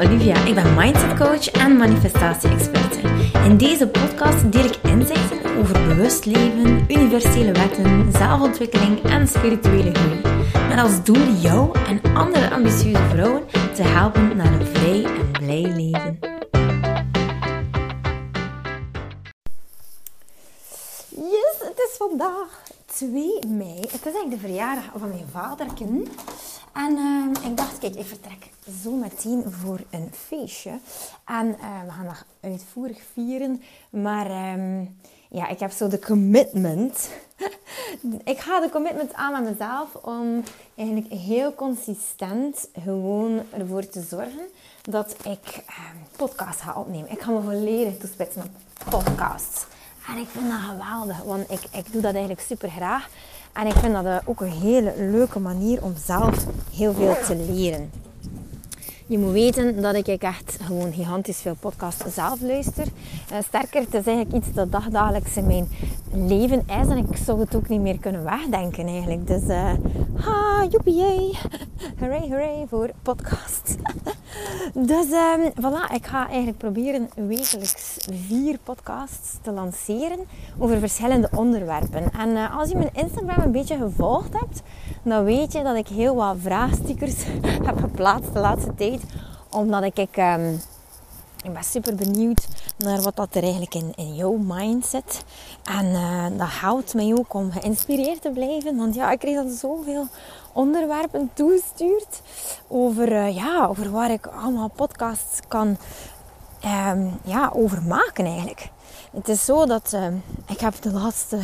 Olivia. Ik ben mindset coach en manifestatie-experte. In deze podcast deel ik inzichten over bewust leven, universele wetten, zelfontwikkeling en spirituele groei. Met als doel jou en andere ambitieuze vrouwen te helpen naar een vrij en blij leven. Yes, het is vandaag 2 mei. Het is eigenlijk de verjaardag van mijn vaderken. En uh, ik dacht, kijk, ik vertrek zo meteen voor een feestje. En uh, we gaan dat uitvoerig vieren. Maar um, ja, ik heb zo de commitment. ik ga de commitment aan met mezelf om eigenlijk heel consistent gewoon ervoor te zorgen dat ik uh, podcast ga opnemen. Ik ga me volledig toespitsen op podcasts. En ik vind dat geweldig, want ik, ik doe dat eigenlijk super graag. En ik vind dat ook een hele leuke manier om zelf heel veel te leren. Je moet weten dat ik echt gewoon gigantisch veel podcasts zelf luister. Uh, sterker, het is eigenlijk iets dat dagdagelijks in mijn leven is. En ik zou het ook niet meer kunnen wegdenken eigenlijk. Dus, uh, ha, joepie, hooray, hooray voor podcasts. dus, um, voilà, ik ga eigenlijk proberen wekelijks vier podcasts te lanceren over verschillende onderwerpen. En uh, als je mijn Instagram een beetje gevolgd hebt, dan weet je dat ik heel wat vraagstickers heb geplaatst de laatste tijd. Omdat ik, ik, um, ben super benieuwd naar wat dat er eigenlijk in, jouw mind zit. En uh, dat houdt mij ook om geïnspireerd te blijven. Want ja, ik kreeg dan zoveel onderwerpen toegestuurd over, uh, ja, over waar ik allemaal podcasts kan um, ja, over maken eigenlijk. Het is zo dat uh, ik heb de laatste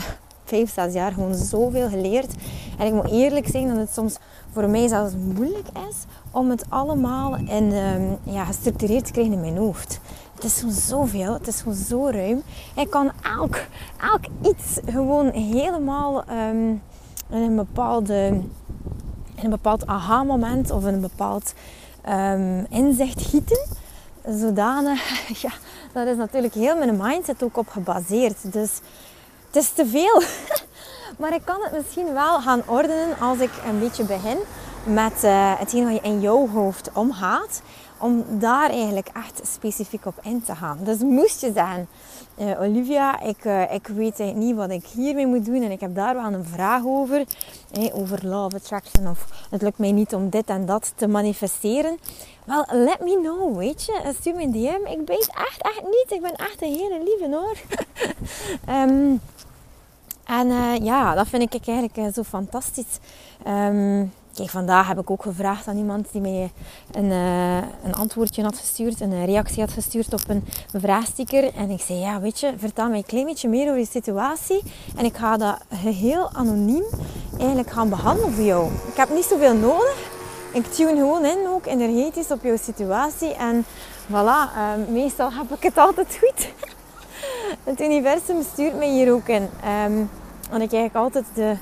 vijf, zes jaar gewoon zoveel geleerd. En ik moet eerlijk zeggen dat het soms voor mij zelfs moeilijk is om het allemaal in, um, ja, gestructureerd te krijgen in mijn hoofd. Het is gewoon zoveel, het is gewoon zo ruim. Ik kan elk, elk iets gewoon helemaal um, in een bepaalde een bepaald aha-moment of een bepaald um, inzicht gieten. Zodanig, ja, dat is natuurlijk heel mijn mindset ook op gebaseerd. Dus het is te veel. maar ik kan het misschien wel gaan ordenen als ik een beetje begin met uh, hetgeen wat je in jouw hoofd omgaat. Om daar eigenlijk echt specifiek op in te gaan. Dus moest je zeggen, uh, Olivia, ik, uh, ik weet niet wat ik hiermee moet doen en ik heb daar wel een vraag over. over of attraction of het lukt mij niet om dit en dat te manifesteren. Wel, let me know, weet je. Stuur me een DM. Ik weet echt, echt niet. Ik ben echt een hele lieve hoor. um, en uh, ja, dat vind ik eigenlijk uh, zo fantastisch. Um, kijk, vandaag heb ik ook gevraagd aan iemand die mij een, uh, een antwoordje had gestuurd, een reactie had gestuurd op een vraagsticker. En ik zei, ja, weet je, vertel mij een klein beetje meer over je situatie. En ik ga dat heel anoniem eigenlijk gaan behandelen voor jou. Ik heb niet zoveel nodig. Ik tune gewoon in, ook energetisch, op jouw situatie. En voilà, meestal heb ik het altijd goed. het universum stuurt mij hier ook in. Um, ik eigenlijk altijd de,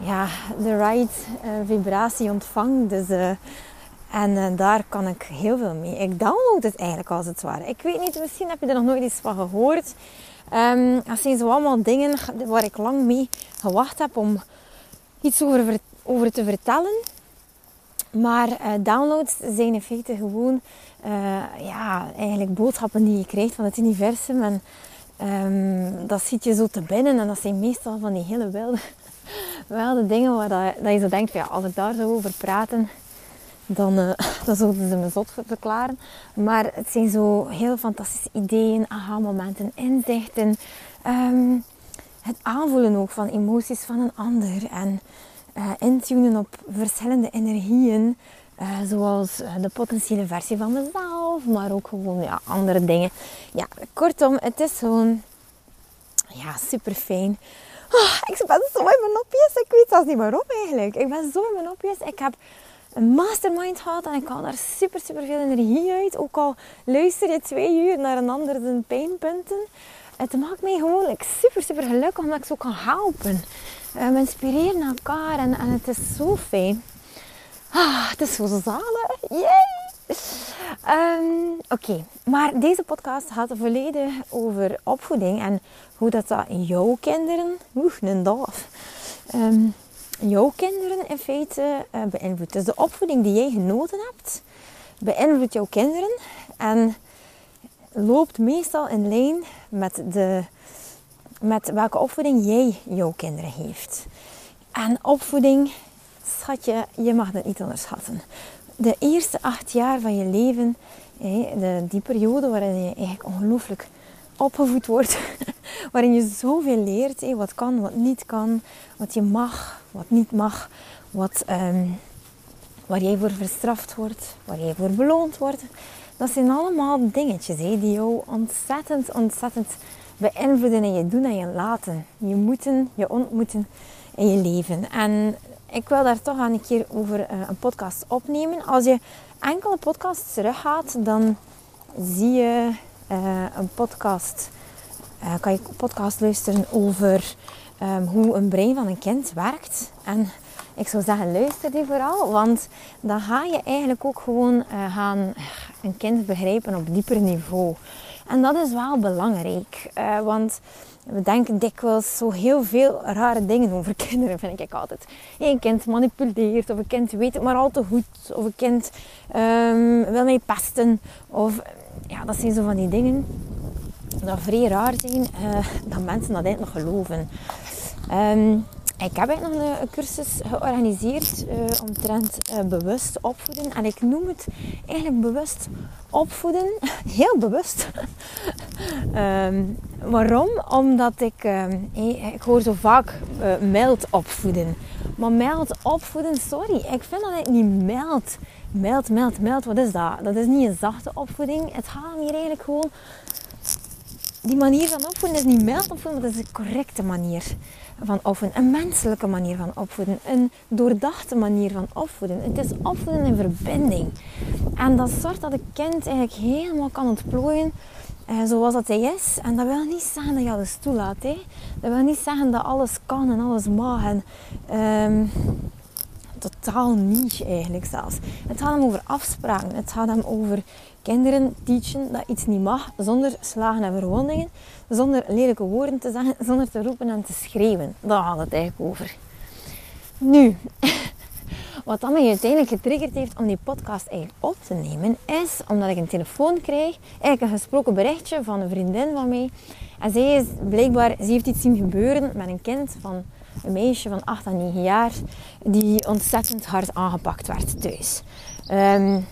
ja, de right uh, vibratie ontvang. Dus, uh, en uh, daar kan ik heel veel mee. Ik download het eigenlijk als het ware. Ik weet niet, misschien heb je er nog nooit iets van gehoord. Um, dat zijn zo allemaal dingen waar ik lang mee gewacht heb om iets over, over te vertellen. Maar downloads zijn in feite gewoon ja, eigenlijk boodschappen die je krijgt van het universum. En Um, dat ziet je zo te binnen en dat zijn meestal van die hele wilde, wilde dingen waar dat, dat je zo denkt, ja, als ik daar zo over praten, dan, dan zouden ze me zot verklaren. Maar het zijn zo heel fantastische ideeën, aha-momenten, inzichten. Um, het aanvoelen ook van emoties van een ander en uh, intunen op verschillende energieën. Uh, zoals de potentiële versie van mezelf, maar ook gewoon ja, andere dingen. Ja, kortom, het is gewoon ja, super fijn. Oh, ik ben zo in mijn nopjes. Ik weet zelfs niet waarom eigenlijk. Ik ben zo in mijn nopjes. Ik heb een mastermind gehad en ik haal daar super, super veel energie uit. Ook al luister je twee uur naar een ander zijn pijnpunten. Het maakt mij gewoon super, super gelukkig omdat ik zo kan helpen. Uh, we inspireren elkaar en, en het is zo fijn. Ah, het is zo zalig. Yay! Um, Oké, maar deze podcast gaat volledig over opvoeding en hoe dat, dat jouw kinderen, oeh, een um, jouw kinderen in feite uh, beïnvloedt. Dus de opvoeding die jij genoten hebt beïnvloedt jouw kinderen en loopt meestal in lijn met, de, met welke opvoeding jij jouw kinderen heeft. En opvoeding, schatje, je mag dat niet onderschatten. De eerste acht jaar van je leven, die periode waarin je eigenlijk ongelooflijk opgevoed wordt, waarin je zoveel leert, wat kan, wat niet kan, wat je mag, wat niet mag, wat, ehm, waar jij voor verstraft wordt, waar jij voor beloond wordt. Dat zijn allemaal dingetjes die jou ontzettend, ontzettend beïnvloeden in je doen en je laten. Je moeten, je ontmoeten in je leven. En ik wil daar toch aan een keer over eh, een podcast opnemen. Als je enkele podcasts teruggaat, dan zie je uh, een podcast. Uh, kan je podcast luisteren over um, hoe een brein van een kind werkt. En ik zou zeggen, luister die vooral. Want dan ga je eigenlijk ook gewoon gaan een kind begrijpen op dieper niveau. En dat is wel belangrijk. want we denken dikwijls zo heel veel rare dingen over kinderen, vind ik altijd. Een kind manipuleert, of een kind weet het maar al te goed, of een kind um, wil mij pesten. Of ja, dat zijn zo van die dingen dat vrij raar zijn uh, dat mensen dat eigenlijk nog geloven. Um, ik heb eigenlijk nog een cursus georganiseerd uh, omtrent uh, bewust opvoeden. En ik noem het eigenlijk bewust opvoeden. Heel bewust. um, waarom? Omdat ik, um, ik hoor zo vaak uh, mild opvoeden. Maar mild opvoeden, sorry, ik vind dat het niet mild. Mild, mild, mild, wat is dat? Dat is niet een zachte opvoeding. Het gaat hier eigenlijk gewoon... Die manier van opvoeden is niet mild opvoeden, maar dat is de correcte manier van opvoeden. Een menselijke manier van opvoeden. Een doordachte manier van opvoeden. Het is opvoeden in verbinding. En dat zorgt dat het kind eigenlijk helemaal kan ontplooien eh, zoals dat hij is. En dat wil niet zeggen dat je alles toelaat. Hè. Dat wil niet zeggen dat alles kan en alles mag. En, ehm, totaal niet eigenlijk zelfs. Het gaat hem over afspraken. Het gaat hem over kinderen teachen dat iets niet mag zonder slagen en verwondingen, zonder lelijke woorden te zeggen, zonder te roepen en te schreeuwen. Daar gaat het eigenlijk over. Nu, wat dan mij uiteindelijk getriggerd heeft om die podcast eigenlijk op te nemen, is omdat ik een telefoon kreeg, eigenlijk een gesproken berichtje van een vriendin van mij. En zij is blijkbaar, ze heeft iets zien gebeuren met een kind van een meisje van 8 à 9 jaar, die ontzettend hard aangepakt werd thuis. Um,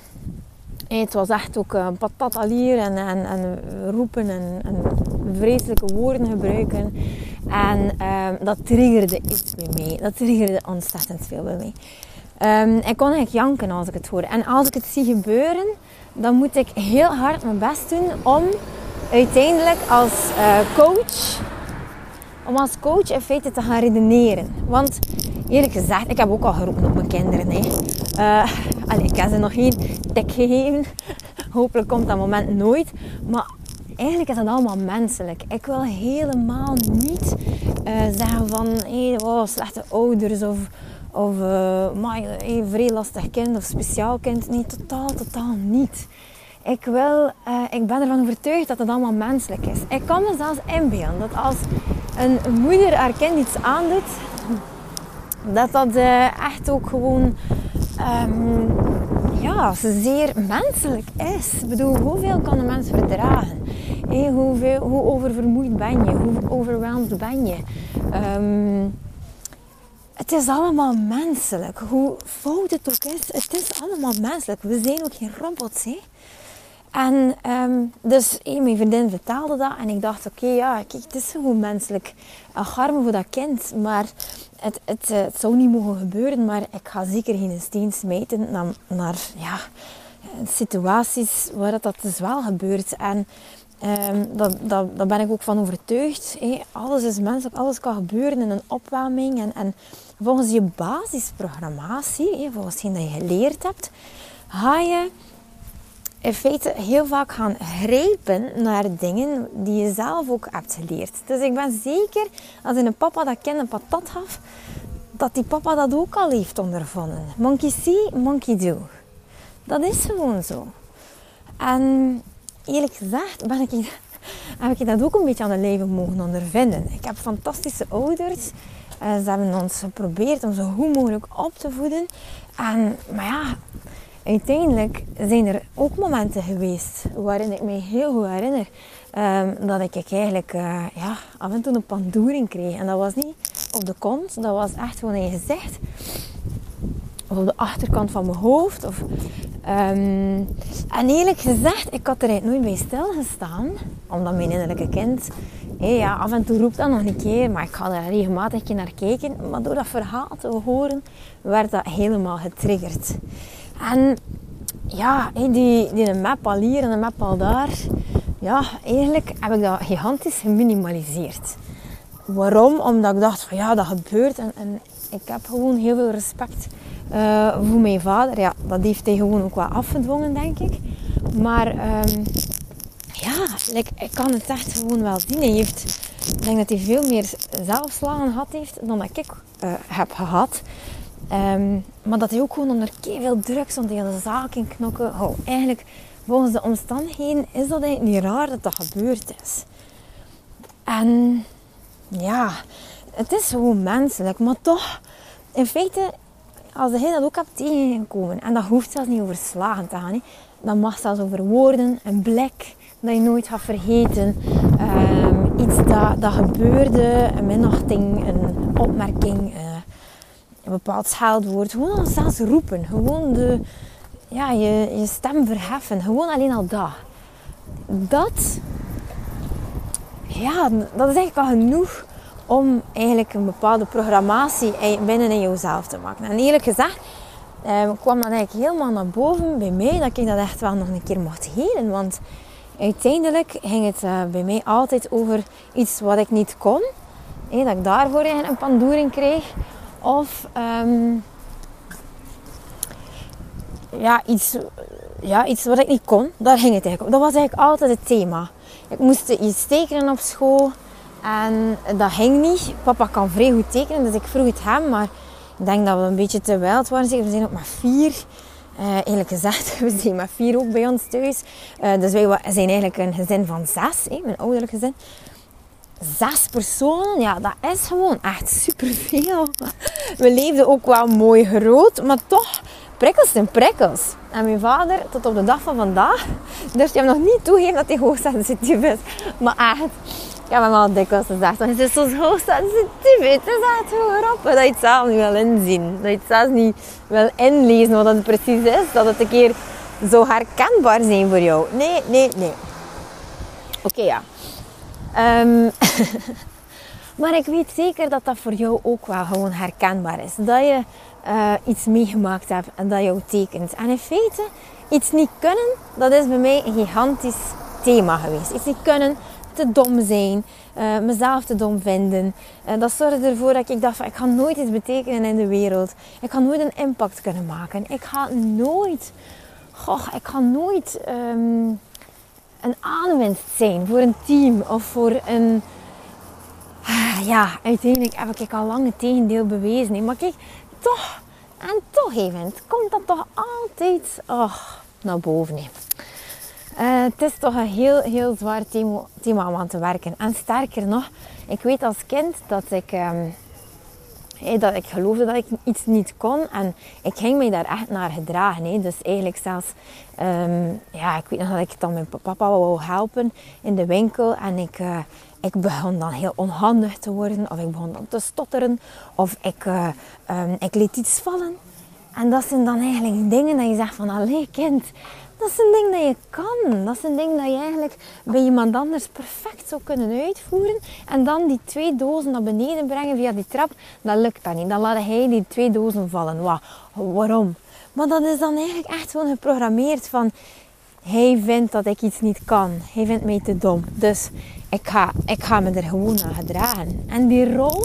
het was echt ook een patatalier en, en, en roepen en, en, vreselijke woorden gebruiken. En um, dat triggerde iets bij mij. Dat triggerde ontzettend veel bij mij. Um, ik kon eigenlijk janken als ik het hoorde. En als ik het zie gebeuren, dan moet ik heel hard mijn best doen om uiteindelijk als uh, coach om als coach in feite te gaan redeneren. Want eerlijk gezegd, ik heb ook al geroepen op mijn kinderen. Hè. Uh, ik heb ze nog geen tik gegeven. Hopelijk komt dat moment nooit. Maar eigenlijk is dat allemaal menselijk. Ik wil helemaal niet uh, zeggen van hey, wow, slechte ouders of, of uh, maar, hey, vrij lastig kind of speciaal kind. Nee, totaal, totaal niet. Ik, wil, ik ben ervan overtuigd dat het allemaal menselijk is. Ik kan me zelfs inbeelden dat als een moeder haar kind iets aandoet, dat dat uh, echt ook gewoon um, ja, zeer menselijk is. Ik bedoel, hoeveel kan een mens verdragen? Hey, hoeveel, hoe oververmoeid ben je? Hoe overweldigd ben je? Um, het is allemaal menselijk. Hoe fout het ook is, het is allemaal menselijk. We zijn ook geen robots, hè? En um, dus mijn vriendin vertelde dat en ik dacht, oké, ja, kijk, het is gewoon menselijk. Agarme voor dat kind, maar het, eh, het, zou niet mogen gebeuren. Maar ik ga zeker geen steen smijten naar, naar ja, situaties waar dat, dat dus wel gebeurt. En um, dat, daar ben ik ook van overtuigd. Alles is menselijk, alles kan gebeuren in een opwarming. En, en volgens je basisprogrammatie, volgens hetgeen dat je geleerd hebt, ga je in feite heel vaak gaan grijpen naar dingen die je zelf ook hebt geleerd. Dus ik ben zeker, als een papa dat kind patat gaf, dat die papa dat ook al heeft ondervonden. Monkey see, monkey do. Dat is gewoon zo. En eerlijk gezegd ben ik, heb ik dat ook een beetje aan het leven mogen ondervinden. Ik heb fantastische ouders. En ze hebben ons geprobeerd om zo goed mogelijk op te voeden. En, maar ja, uiteindelijk zijn er ook momenten geweest waarin ik mij heel goed herinner ehm, dat ik eigenlijk uh, ja, af en toe een pandoering kreeg. En dat was niet op de kont, dat was echt gewoon in je gezicht. Of op de achterkant van mijn hoofd. Of, um, en eerlijk gezegd, ik had er nooit bij stilgestaan. Omdat mijn innerlijke kind ja, af en toe roept dat nog een keer, maar ik ga er regelmatig naar kijken. Maar door dat verhaal te horen, werd dat helemaal getriggerd. En ja, die, die map al hier en een map al daar. Ja, eigenlijk heb ik dat gigantisch geminimaliseerd. Waarom? Omdat ik dacht van ja, dat gebeurt. En, en ik heb gewoon heel veel respect uh, voor mijn vader. Ja, dat heeft hij gewoon ook wel afgedwongen, denk ik. Maar um, ja, ik kan het echt gewoon wel zien. Hij heeft, ik denk dat hij veel meer zelfslagen gehad heeft dan dat ik uh, heb gehad. Um, maar dat hij ook gewoon onder veel druk stond tegen de zaak in knokken. Oh, eigenlijk, volgens de omstandigheden is dat eigenlijk niet raar dat dat gebeurd is. En ja, het is gewoon menselijk. Maar toch, in feite, als hij dat ook hebt tegengekomen, en dat hoeft zelfs niet over slagen te gaan, hè, dat mag zelfs over woorden, een blik, dat je nooit gaat vergeten. Um, iets dat, dat gebeurde, een minachting, een opmerking, een bepaald scheldwoord. Gewoon zelfs roepen. Gewoon de, ja, je, je stem verheffen. Gewoon alleen al dat. Dat, ja, dat is eigenlijk al genoeg om eigenlijk een bepaalde programmatie binnen in jezelf te maken. En eerlijk gezegd eh, kwam dat eigenlijk helemaal naar boven bij mij dat ik dat echt wel nog een keer mocht helen. Want uiteindelijk ging het uh, bij mij altijd over iets wat ik niet kon. dat ik daarvoor een pandoering kreeg. Of um, ja, iets, ja, iets wat ik niet kon. Daar ging het eigenlijk om. Dat was eigenlijk altijd het thema. Ik moest iets tekenen op school. En dat ging niet. Papa kan vrij goed tekenen, dus ik vroeg het hem. Maar ik denk dat we een beetje te wild waren. We zijn ook maar vier. Uh, eerlijk gezegd, we zijn maar vier ook bij ons thuis. Uh, dus wij zijn eigenlijk een gezin van zes, hè, mijn ouderlijk gezin. Zes personen, ja, dat is gewoon echt superveel. We leefden ook wel mooi groot, maar toch prikkels en prikkels. En mijn vader, tot op de dag van vandaag, durft hem nog niet toegeven dat hij hoogsensitief is. Maar echt, ik heb hem al dikwijls gezegd, het is zo hoogsensitief. Het is echt zo grappig dat je het zelf niet wil inzien. Dat je het zelfs niet wil inlezen wat het precies is. Dat het een keer zo herkenbaar zijn voor jou. Nee, nee, nee. Oké, ja. Um, maar ik weet zeker dat dat voor jou ook wel gewoon herkenbaar is. Dat je uh, iets meegemaakt hebt en dat jou tekent. En in feite, iets niet kunnen, dat is bij mij een gigantisch thema geweest. Iets niet kunnen, te dom zijn, uh, mezelf te dom vinden. En uh, dat zorgde ervoor dat ik dacht van ik ga nooit iets betekenen in de wereld. Ik ga nooit een impact kunnen maken. Ik ga nooit, goh, ik ga nooit um, een aanwinst zijn voor een team of voor een... Ah, ja, uiteindelijk heb ik al lang het tegendeel bewezen. Maar kijk, toch, en toch even, komt dat toch altijd oh, naar boven. Uh, het is toch een heel, heel zwaar thema, om aan te werken. En sterker nog, ik weet als kind dat ik, um, dat ik geloofde dat ik iets niet kon. En ik ging mij daar echt naar gedragen. Dus eigenlijk zelfs, um, ja, ik weet nog dat ik dan mijn papa wou helpen in de winkel. En ik, uh, ik begon dan heel onhandig te worden. Of ik begon dan te stotteren. Of ik, uh, ik liet iets vallen. En dat zijn dan eigenlijk dingen dat je zegt van, allee kind, dat is een ding dat je kan. Dat is een ding dat je eigenlijk bij iemand anders perfect zou kunnen uitvoeren. En dan die twee dozen naar beneden brengen via die trap, dat lukt dat niet. Dan laat hij die twee dozen vallen. Waarom? Maar dat is dan eigenlijk echt gewoon geprogrammeerd van... Hij vindt dat ik iets niet kan. Hij vindt mij te dom. Dus ik ga, ik ga me er gewoon aan gedragen. En die rol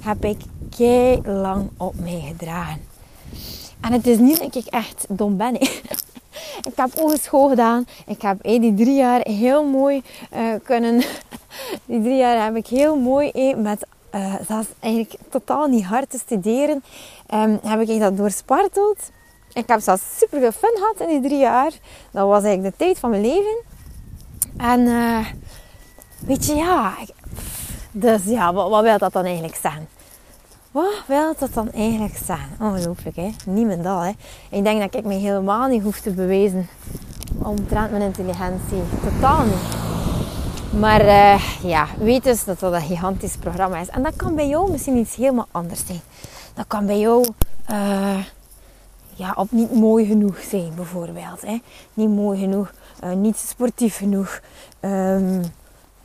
heb ik kei lang op mij gedragen. En het is niet dat ik echt dom ben. Ik heb hogeschool gedaan. Ik heb eh, die drie jaar heel mooi uh, kunnen... die drie jaar heb ik heel mooi eh, met... Uh, zelfs eigenlijk totaal niet hard te studeren. Um, heb ik dat doorsparteld. Ik heb zelfs super veel fun gehad in die drie jaar. Dat was eigenlijk de tijd van mijn leven. En uh, weet je, ja... Dus ja, wat, wat wil dat dan eigenlijk zeggen? Wat wil dat dan eigenlijk zijn? Ongelooflijk, hè? Niemendal, hè? Ik denk dat ik me helemaal niet hoef te bewijzen omtrent mijn intelligentie. Totaal niet. Maar uh, ja, weet dus dat dat een gigantisch programma is. En dat kan bij jou misschien iets helemaal anders zijn. Dat kan bij jou uh, ja, op niet mooi genoeg zijn, bijvoorbeeld. Hè? Niet mooi genoeg, uh, niet sportief genoeg, um,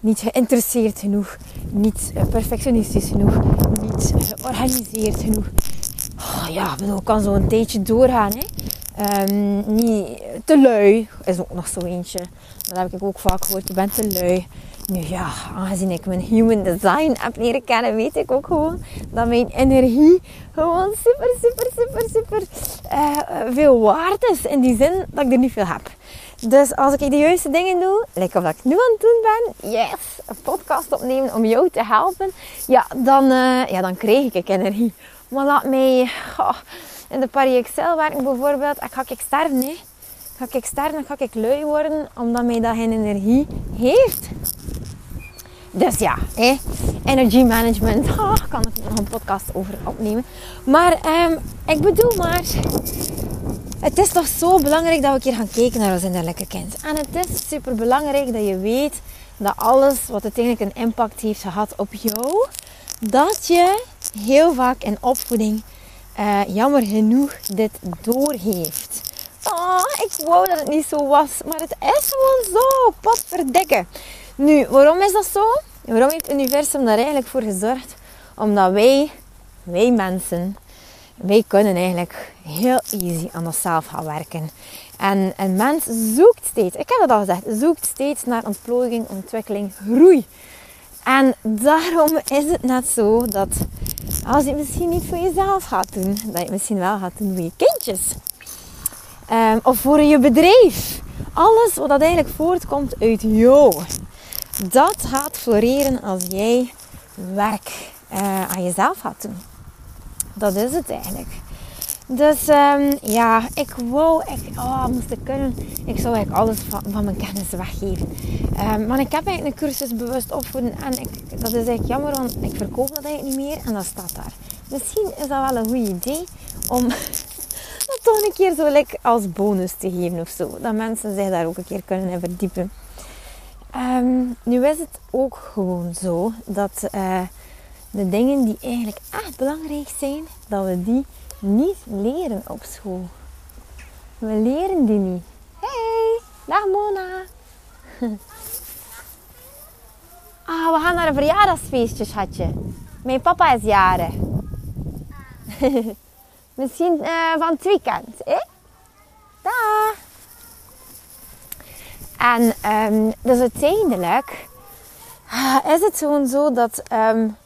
niet geïnteresseerd genoeg, niet perfectionistisch genoeg, niet georganiseerd genoeg. Oh, ja, ik kan zo een tijdje doorgaan. Hè? Um, niet te lui is ook nog zo eentje. Dat heb ik ook vaak gehoord. Je bent te lui. Nu ja, aangezien ik mijn human design heb leren kennen, weet ik ook gewoon dat mijn energie gewoon super, super, super, super veel waard is. In die zin dat ik er niet veel heb. Dus als ik de juiste dingen doe, lijkt of ik nu aan het doen ben, yes, een podcast opnemen om jou te helpen, ja, dan, uh, ja, dan krijg ik energie. Maar laat mij in de Paris Excel werken bijvoorbeeld, ik ga ik sterven, nee. Ga ik sterven, ga ik lui worden, omdat mij dat geen energie heeft. Dus ja, hè, energy management. Oh, kan ik nog een podcast over opnemen. Maar um, ik bedoel maar, het is toch zo belangrijk dat we een keer gaan kijken naar ons innerlijke kind. En het is super belangrijk dat je weet dat alles wat uiteindelijk een impact heeft gehad op jou, dat je heel vaak in opvoeding uh, jammer genoeg dit doorheeft. Oh, ik wou dat het niet zo was, maar het is gewoon zo. Potverdikke. Nu, waarom is dat zo? Waarom heeft het universum daar eigenlijk voor gezorgd? Omdat wij, wij mensen, wij kunnen eigenlijk heel easy aan onszelf gaan werken. En een mens zoekt steeds, ik heb het al gezegd, zoekt steeds naar ontplooiing, ontwikkeling, groei. En daarom is het net zo dat als je het misschien niet voor jezelf gaat doen, dat je het misschien wel gaat doen voor je kindjes. Um, of voor je bedrijf. Alles wat dat eigenlijk voortkomt uit jou dat gaat floreren als jij werk uh, aan jezelf gaat doen. Dat is het eigenlijk. Dus um, ja, ik wou echt, oh, moest ik kunnen, ik zou eigenlijk alles van, van mijn kennis weggeven. Um, maar ik heb eigenlijk een cursus bewust opvoeden en ik, dat is eigenlijk jammer, want ik verkoop dat eigenlijk niet meer en dat staat daar. Misschien is dat wel een goed idee om dat toch een keer zo lekker als bonus te geven of zo. Dat mensen zich daar ook een keer kunnen verdiepen. Um, nu is het ook gewoon zo dat uh, de dingen die eigenlijk echt belangrijk zijn, dat we die niet leren op school. We leren die niet. Hey, dag Mona. ah, we gaan naar een verjaardagsfeestje, schatje. Mijn papa is jarig. Misschien uh, van het weekend, hè? Dag. En um, dus uiteindelijk ah, is het gewoon zo dat, um,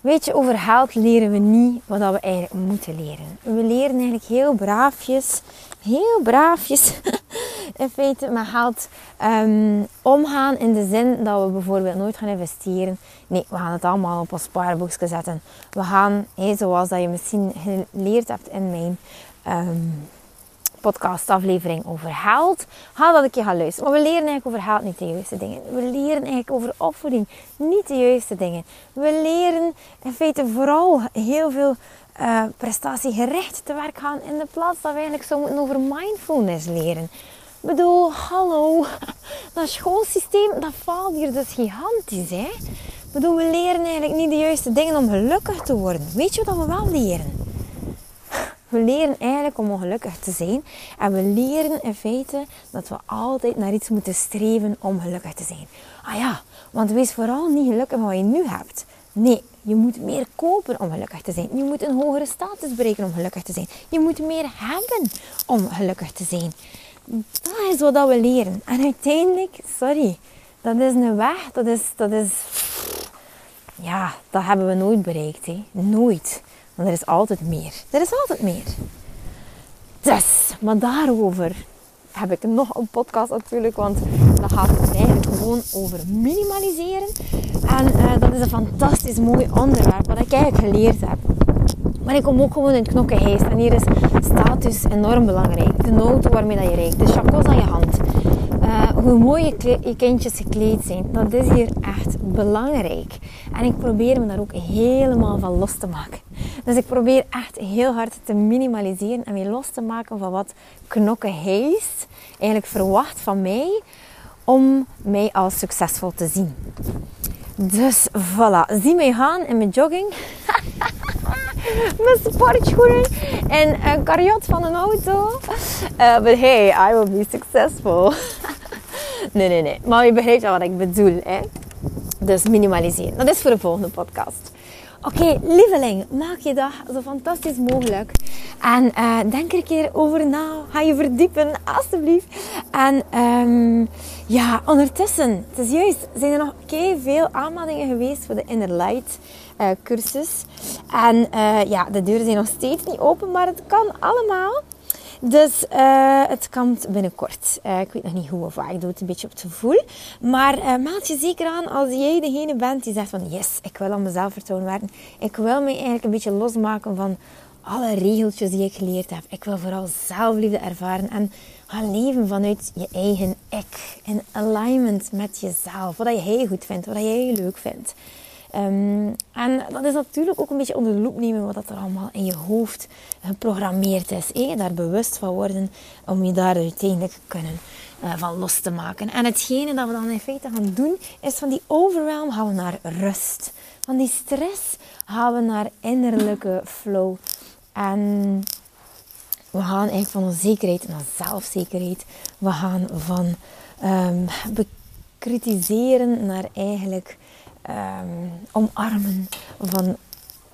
weet je, over geld leren we niet wat we eigenlijk moeten leren. We leren eigenlijk heel braafjes, heel braafjes in feite met geld um, omgaan in de zin dat we bijvoorbeeld nooit gaan investeren. Nee, we gaan het allemaal op ons spaarboekje zetten. We gaan, zoals dat je misschien geleerd hebt in mijn podcastaflevering over geld. Ga dat een keer gaan luisteren. Maar we leren eigenlijk over geld niet de juiste dingen. We leren eigenlijk over opvoeding niet de juiste dingen. We leren in feite vooral heel veel uh, prestatiegericht te werk gaan in de plaats dat we eigenlijk zo moeten over mindfulness leren. Ik bedoel, hallo, dat schoolsysteem dat valt hier dus gigantisch. Hè? Ik bedoel, we leren eigenlijk niet de juiste dingen om gelukkig te worden. Weet je wat we wel leren? We leren eigenlijk om ongelukkig te zijn. En we leren in feite dat we altijd naar iets moeten streven om gelukkig te zijn. Ah ja, want wees vooral niet gelukkig met wat je nu hebt. Nee, je moet meer kopen om gelukkig te zijn. Je moet een hogere status bereiken om gelukkig te zijn. Je moet meer hebben om gelukkig te zijn. Dat is wat we leren. En uiteindelijk, sorry, dat is een weg. Dat is, dat is, ja, dat hebben we nooit bereikt. Hè. Nooit. Er is altijd meer. Er is altijd meer. Dus, maar daarover heb ik nog een podcast natuurlijk. Want dat gaat eigenlijk gewoon over minimaliseren. En uh, dat is een fantastisch mooi onderwerp. Wat ik eigenlijk geleerd heb. Maar ik kom ook gewoon in het knokkenheest. En hier is status enorm belangrijk. De auto waarmee dat je rijdt. De chacos aan je hand. Uh, hoe mooi je, je, kindjes gekleed zijn. Dat is hier echt belangrijk. En ik probeer me daar ook helemaal van los te maken. Dus ik probeer echt heel hard te minimaliseren en mij los te maken van wat knokken heest eigenlijk verwacht van mij om mij als succesvol te zien. Dus voilà, zie mij gaan in mijn jogging. mijn sportschoenen en een karjot van een auto. Uh, but hey, I will be successful. nee, nee, nee. Maar je begrijpt wel wat ik bedoel. Hè? Dus minimaliseren. Dat is voor de volgende podcast. Oké, lieveling, maak je dag zo fantastisch mogelijk. En uh, denk er een keer over na. Ga je verdiepen, alstublieft. En um, ja, ondertussen, het is juist, zijn er nog veel aanmeldingen geweest voor de Inner Light uh, cursus. En uh, ja, de deuren zijn nog steeds niet open, maar het kan allemaal. Dus uh, het komt binnenkort. Uh, ik weet nog niet hoe of waar. Ik doe het een beetje op het gevoel. Maar uh, meld je zeker aan als jij degene bent die zegt van... Yes, ik wil aan mezelf vertrouwen werken. Ik wil me eigenlijk een beetje losmaken van alle regeltjes die ik geleerd heb. Ik wil vooral zelfliefde ervaren. En gaan leven vanuit je eigen ik. In alignment met jezelf. Wat jij goed vindt. Wat jij leuk vindt. Um, en dat is natuurlijk ook een beetje onder de loep nemen wat er allemaal in je hoofd geprogrammeerd is. Eh? Daar bewust van worden om je daar uiteindelijk kunnen uh, van los te maken. En hetgene dat we dan in feite gaan doen, is van die overwhelm gaan we naar rust. Van die stress gaan we naar innerlijke flow. En we gaan eigenlijk van onzekerheid naar zelfzekerheid. We gaan van um, bekritiseren naar eigenlijk um, omarmen van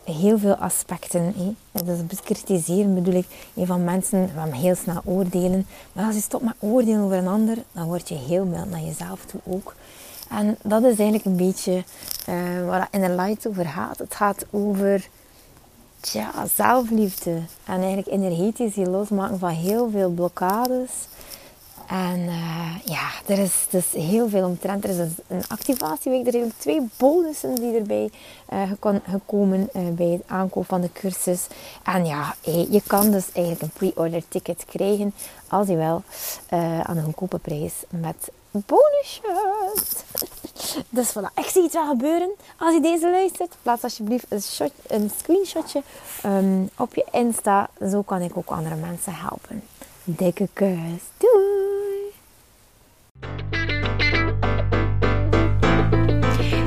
heel veel aspecten. Hè. Dus bekritiseren bedoel ik van mensen van heel snel oordelen. Maar als je stopt met oordelen over een ander, dan word je heel mild naar jezelf toe ook. En dat is eigenlijk een beetje uh, waar in de light over gaat. Het gaat over tja, zelfliefde. En eigenlijk energetisch je losmaken van heel veel blokkades. En uh, ja, er is dus heel veel omtrent. Er is dus een activatieweek. Er zijn twee bonussen die erbij uh, gekomen uh, bij het aankoop van de cursus. En ja, je kan dus eigenlijk een pre-order ticket krijgen. Als je wel aan een goedkope prijs met bonusjes. Dus voilà, ik zie het wel gebeuren. Als je deze luistert, plaats alsjeblieft een, shot, een screenshotje um, op je Insta. Zo kan ik ook andere mensen helpen. Dikke kus. Doei!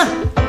아!